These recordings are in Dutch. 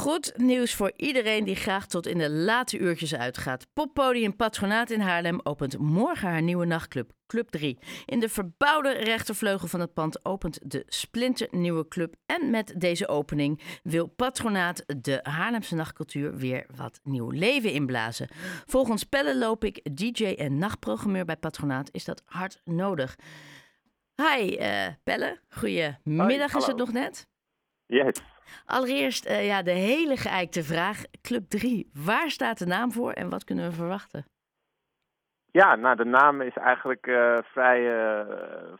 Goed nieuws voor iedereen die graag tot in de late uurtjes uitgaat. Poppodium Patronaat in Haarlem opent morgen haar nieuwe nachtclub, Club 3. In de verbouwde rechtervleugel van het pand opent de splinternieuwe club. En met deze opening wil Patronaat de Haarlemse nachtcultuur weer wat nieuw leven inblazen. Volgens Pelle Lopik, DJ en nachtprogrammeur bij Patronaat, is dat hard nodig. Hi uh, Pelle, goedemiddag is het nog net. Yes. Allereerst uh, ja, de hele geëikte vraag. Club 3, waar staat de naam voor en wat kunnen we verwachten? Ja, nou de naam is eigenlijk uh, vrij uh,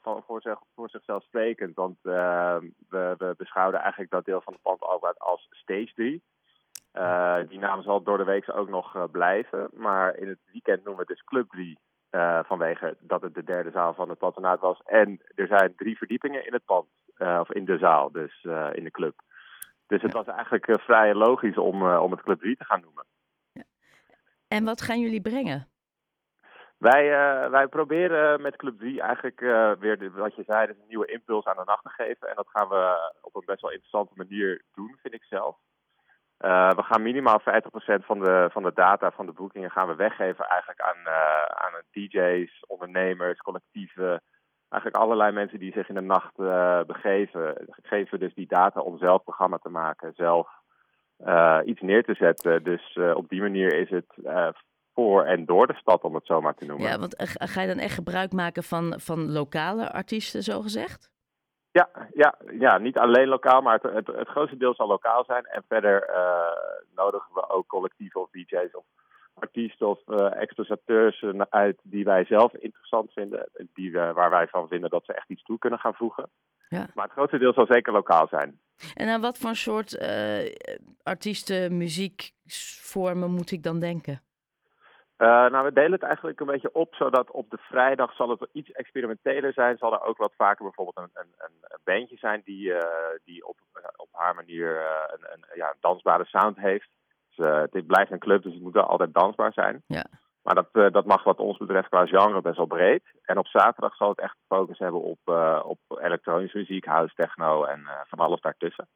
van, voor, zich, zichzelf sprekend. Want we, we beschouwen eigenlijk dat deel van het pand altijd als Stage 3. die naam zal door de week ook nog blijven. Maar in het weekend noemen we het dus Club 3. vanwege dat het de derde zaal van het patronaat was. En er zijn drie verdiepingen in het pand. of in de zaal, dus in de club. Dus het was eigenlijk uh, vrij logisch om, uh, om het Club 3 te gaan noemen. Ja. En wat gaan jullie brengen? Wij, uh, wij proberen met Club 3 eigenlijk weer, de, wat je zei, dus een nieuwe impuls aan de nacht te geven. En dat gaan we op een best wel interessante manier doen, vind ik zelf. we gaan minimaal 50% van de, van de data van de boekingen gaan we weggeven eigenlijk aan, aan DJ's, ondernemers, collectieven, eigenlijk allerlei mensen die zich in de nacht uh, begeven, geven dus die data om zelf programma te maken, zelf uh, iets neer te zetten. Dus uh, op die manier is het voor en door de stad, om het zo maar te noemen. Ja, want ga je dan echt gebruik maken van, van lokale artiesten, zo gezegd? Ja, ja, ja, niet alleen lokaal, maar het, het, het grootste deel zal lokaal zijn. En verder nodigen we ook collectieven of DJ's of artiesten of uh, exposateurs uit die wij zelf interessant vinden. Die, uh, waar wij van vinden dat ze echt iets toe kunnen gaan voegen. Ja. Maar het grootste deel zal zeker lokaal zijn. En aan wat voor soort artiesten, muziekvormen moet ik dan denken? nou, we delen het eigenlijk een beetje op, zodat op de vrijdag zal het iets experimenteler zijn. Zal er ook wat vaker bijvoorbeeld een, een, een bandje zijn die, die op, op haar manier een, een, ja, een dansbare sound heeft uh, het blijft een club, dus het moet wel altijd dansbaar zijn. Ja. Maar dat, uh, dat mag wat ons betreft qua genre best wel breed. En op zaterdag zal het echt focus hebben op, uh, op elektronische muziek, house, techno en van alles daartussen.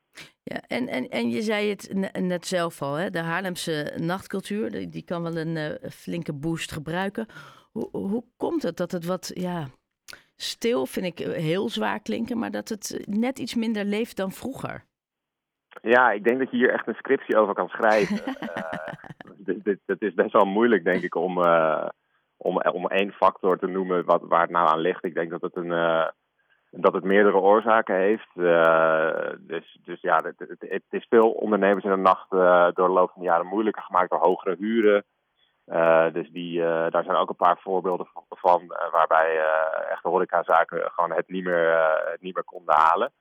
Ja, en, en, en je zei het net zelf al, hè? de Haarlemse nachtcultuur, die, die kan wel een flinke boost gebruiken. Hoe, hoe komt het dat het wat, ja, stil vind ik heel zwaar klinken, maar dat het net iets minder leeft dan vroeger? Ja, ik denk dat je hier echt een scriptie over kan schrijven. uh, het is best wel moeilijk, denk ik, om, uh, om, om één factor te noemen wat, waar het nou aan ligt. Ik denk dat het, een, uh, dat het meerdere oorzaken heeft. dus, dus ja, het, het, het, is veel ondernemers in de nacht door de loop van de jaren moeilijker gemaakt door hogere huren. dus die, daar zijn ook een paar voorbeelden van, waarbij echte horecazaken gewoon het niet meer, het niet meer konden halen.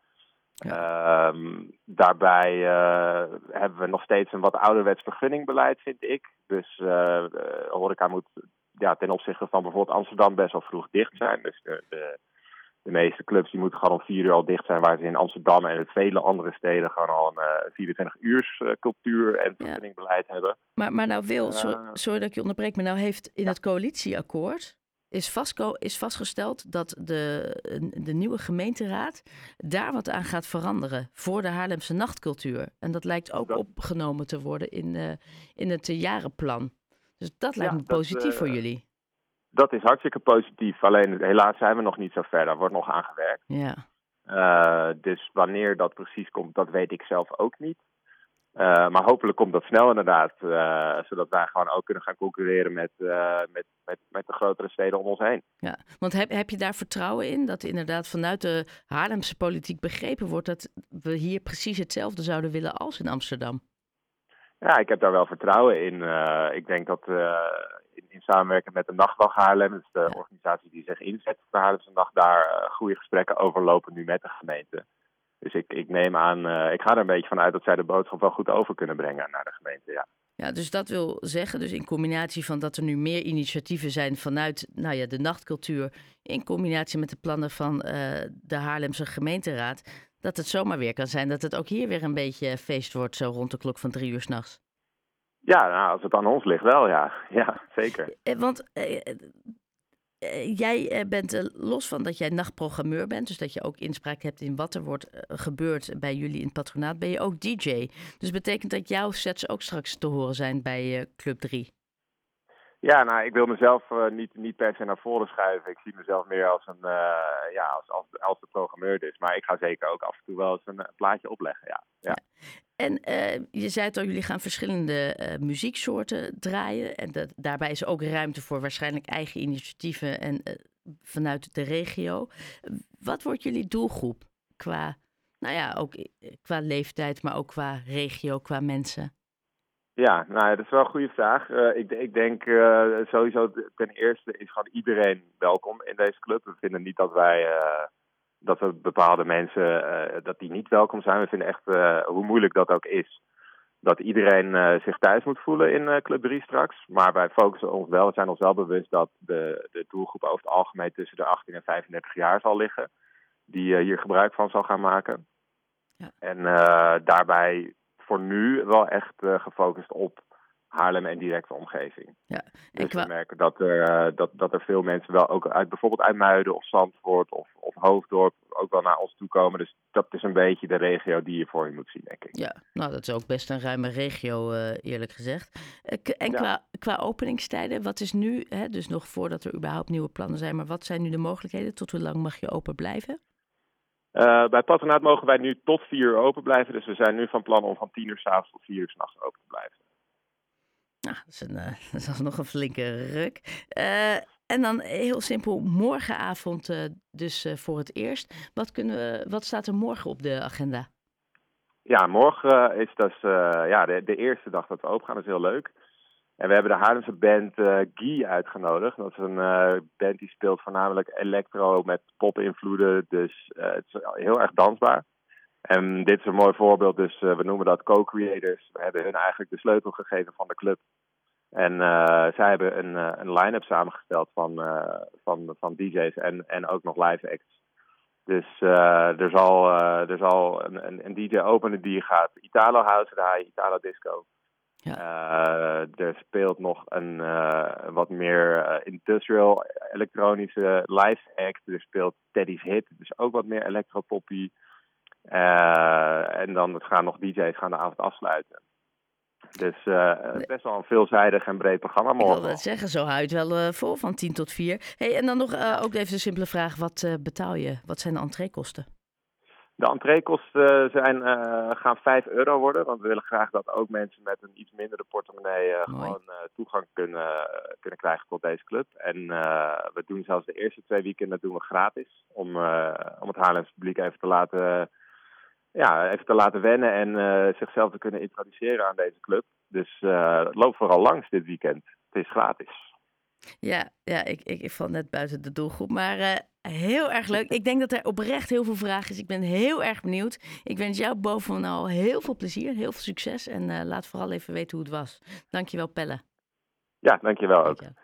Ja. Um, daarbij uh, hebben we nog steeds een wat ouderwets vergunningbeleid, vind ik. Dus uh, horeca moet ja, ten opzichte van bijvoorbeeld Amsterdam best wel vroeg dicht zijn. Dus de, de, de, meeste clubs die moeten gewoon om vier uur al dicht zijn, waar ze in Amsterdam en in vele andere steden gewoon al een 24 uurs cultuur en vergunningbeleid ja. hebben. Maar, maar nou Wil, sorry dat ik je onderbreek, maar nou heeft in het coalitieakkoord is, vastko is vastgesteld dat de, de nieuwe gemeenteraad daar wat aan gaat veranderen voor de Haarlemse nachtcultuur. En dat lijkt ook opgenomen te worden in, uh, in het jarenplan. Dus dat lijkt me positief voor eh, jullie. Dat is hartstikke positief. Alleen helaas zijn we nog niet zo ver. Daar wordt nog aan gewerkt. Ja. Uh, dus wanneer dat precies komt, dat weet ik zelf ook niet. Uh, maar hopelijk komt dat snel inderdaad, uh, zodat wij gewoon ook kunnen gaan concurreren met, uh, met, met, met de grotere steden om ons heen. Ja, want heb, heb je daar vertrouwen in dat inderdaad vanuit de Haarlemse politiek begrepen wordt dat we hier precies hetzelfde zouden willen als in Amsterdam? Ja, ik heb daar wel vertrouwen in. ik denk dat in, in, samenwerking met de Nachtwacht Haarlem, dus de ja. organisatie die zich inzet voor de Haarlemse Nacht, daar goede gesprekken over lopen nu met de gemeente. Dus ik, ik neem aan, uh, ik ga er een beetje van uit dat zij de boodschap wel goed over kunnen brengen naar de gemeente. Ja. Ja, dus dat wil zeggen, dus in combinatie van dat er nu meer initiatieven zijn vanuit nou ja, de nachtcultuur, in combinatie met de plannen van uh, de Haarlemse gemeenteraad, dat het zomaar weer kan zijn dat het ook hier weer een beetje feest wordt, zo rond de klok van drie uur s'nachts. Ja, nou, als het aan ons ligt wel, ja. Ja, zeker. Eh, want jij bent los van dat jij nachtprogrammeur bent, dus dat je ook inspraak hebt in wat er wordt gebeurd bij jullie in het patronaat, ben je ook DJ. Dus betekent dat jouw sets ook straks te horen zijn bij Club 3? Ja, nou, ik wil mezelf uh, niet, niet per se naar voren schuiven. Ik zie mezelf meer als een, uh, ja, als, als, als de programmeur dus. Maar ik ga zeker ook af en toe wel eens een, plaatje opleggen, ja. ja. En uh, je zei het al, jullie gaan verschillende muzieksoorten draaien. En dat, daarbij is ook ruimte voor waarschijnlijk eigen initiatieven en vanuit de regio. Wat wordt jullie doelgroep qua, nou ja, ook qua leeftijd, maar ook qua regio, qua mensen? Ja, nou, dat is wel een goede vraag. Ik, ik, denk sowieso ten eerste is gewoon iedereen welkom in deze club. We vinden niet dat wij dat we bepaalde mensen dat die niet welkom zijn. We vinden echt, hoe moeilijk dat ook is, dat iedereen zich thuis moet voelen in Club 3 straks. Maar wij focussen ons wel, we zijn ons wel bewust dat de, de doelgroep over het algemeen tussen de 18 en 35 jaar zal liggen. Die hier gebruik van zal gaan maken. Ja. En daarbij voor nu wel echt gefocust op Haarlem en directe omgeving. Ja, dus we merken dat er, uh, dat, dat er veel mensen wel ook uit bijvoorbeeld uit Muiden of Zandvoort of, of Hoofddorp ook wel naar ons toe komen. Dus dat is een beetje de regio die je voor je moet zien, denk ik. Ja, nou dat is ook best een ruime regio, uh, eerlijk gezegd. En qua, qua openingstijden, wat is nu, hè, dus nog voordat er überhaupt nieuwe plannen zijn, maar wat zijn nu de mogelijkheden? Tot hoe lang mag je open blijven? Uh, bij Patronaat mogen wij nu tot vier uur open blijven. Dus we zijn nu van plan om van tien uur s'avonds tot vier uur s'nachts open te blijven. Nou, dat is, een, is nog een flinke ruk. Uh, en dan heel simpel, morgenavond dus voor het eerst. Wat, kunnen we, wat staat er morgen op de agenda? Ja, morgen is dus ja, de, de eerste dag dat we open gaan. Dat is heel leuk. En we hebben de Haarlemse band Guy uitgenodigd. Dat is een band die speelt voornamelijk electro met pop-invloeden. Dus het is heel erg dansbaar. En dit is een mooi voorbeeld. Dus we noemen dat co-creators. We hebben hun eigenlijk de sleutel gegeven van de club. En zij hebben een, een line-up samengesteld van, van, van DJ's en, en ook nog live acts. Dus er zal, er zal een, een, een DJ openen die gaat Italo House draaien, Italo Disco. Ja. Er speelt nog een wat meer industrial elektronische live act. Er speelt Teddy's Hit, dus ook wat meer electropoppy. en dan gaan nog DJ's gaan de avond afsluiten. Dus best wel een veelzijdig en breed programma morgen. Ik wil dat zeggen, zo houdt wel vol van 10 tot 4. Hey, en dan nog ook even de simpele vraag, wat betaal je? Wat zijn de entreekosten? De entreekosten zijn, uh, gaan 5 euro worden, want we willen graag dat ook mensen met een iets mindere portemonnee uh, gewoon uh, toegang kunnen, kunnen krijgen tot deze club. En we doen zelfs de eerste twee weekenden doen we gratis, om, om het Haarlemse publiek even te laten, ja, even te laten wennen en zichzelf te kunnen introduceren aan deze club. Dus loop vooral langs dit weekend. Het is gratis. Ja, ja ik, ik, ik val net buiten de doelgroep. Maar uh, heel erg leuk. Ik denk dat er oprecht heel veel vragen is. Ik ben heel erg benieuwd. Ik wens jou bovenal heel veel plezier, heel veel succes. En laat vooral even weten hoe het was. Dankjewel, Pelle. Ja, dankjewel ook. Dankjewel.